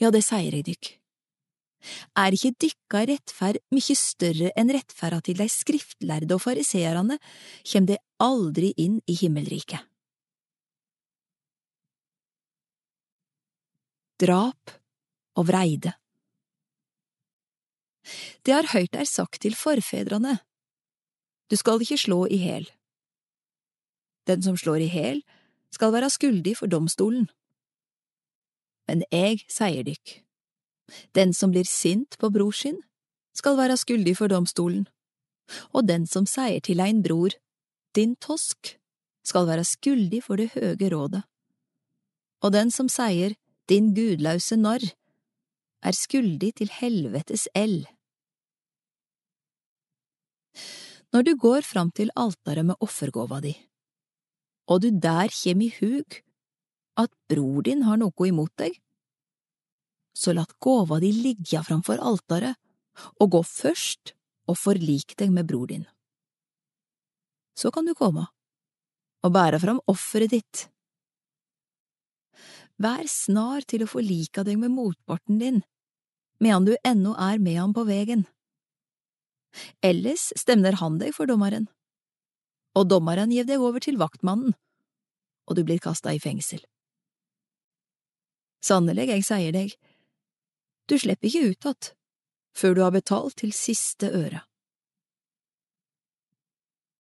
ja, det sier jeg dykk. Er ikke dykka rettferd mykje større enn rettferda til dei skriftlærde og fariseerne, kjem det aldri inn i himmelriket. Drap og vreide Det har høyrt er sagt til forfedrene, du skal ikke slå i hæl. Den som slår i hæl, skal være skuldig for domstolen. Men eg sier dykk, den som blir sint på bror sin, skal være skuldig for domstolen, og den som sier til ein bror, din tosk, skal være skuldig for det høge rådet, og den som sier, din gudlause narr, er skuldig til helvetes eld. Når du går fram til altaret med offergåva di, og du der kjem i hug at bror din har noe imot deg, så lat gåva di ligge framfor altaret og gå først og forlik deg med bror din. Så kan du komme og bære fram offeret ditt. Vær snar til å forlike deg med motparten din, medan du ennå er med ham på vegen. Ellers stemner han deg for dommeren, og dommeren gjev deg over til vaktmannen, og du blir kasta i fengsel. Sannelig, jeg sier deg, du slipper ikke ut att før du har betalt til siste øre.